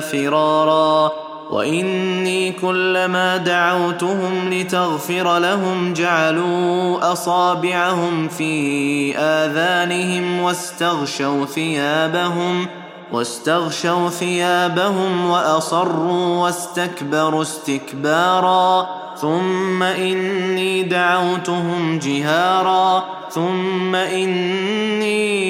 فرارا. واني كلما دعوتهم لتغفر لهم جعلوا اصابعهم في اذانهم واستغشوا ثيابهم واستغشوا ثيابهم واصروا واستكبروا استكبارا. ثم اني دعوتهم جهارا. ثم اني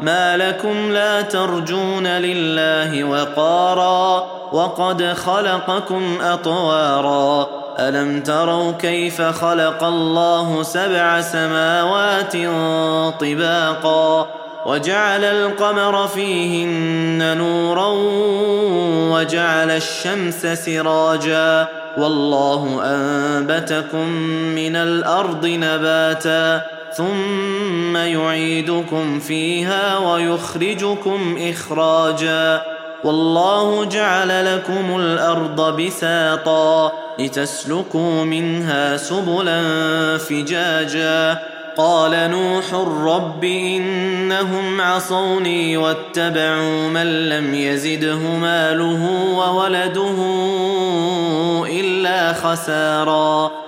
ما لكم لا ترجون لله وقارا وقد خلقكم اطوارا الم تروا كيف خلق الله سبع سماوات طباقا وجعل القمر فيهن نورا وجعل الشمس سراجا والله انبتكم من الأرض نباتا ثم يعيدكم فيها ويخرجكم إخراجا. والله جعل لكم الأرض بساطا لتسلكوا منها سبلا فجاجا. قال نوح رب إنهم عصوني واتبعوا من لم يزده ماله وولده إلا خسارا.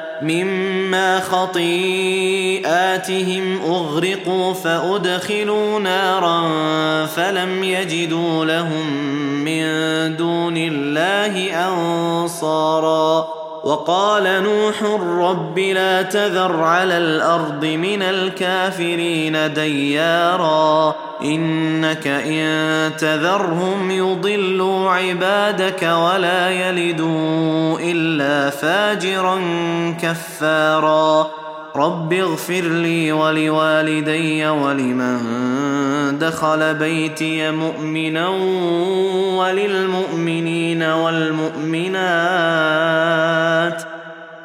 مما خطيئاتهم أغرقوا فأدخلوا نارا فلم يجدوا لهم من دون الله أنصارا. وقال نوح رب لا تذر على الأرض من الكافرين ديارا إنك إن تذرهم يضلوا عبادك ولا يلدوا إلا فاجرا كفارا رب اغفر لي ولوالدي ولمن دخل بيتي مؤمنا وللمؤمنين والمؤمنات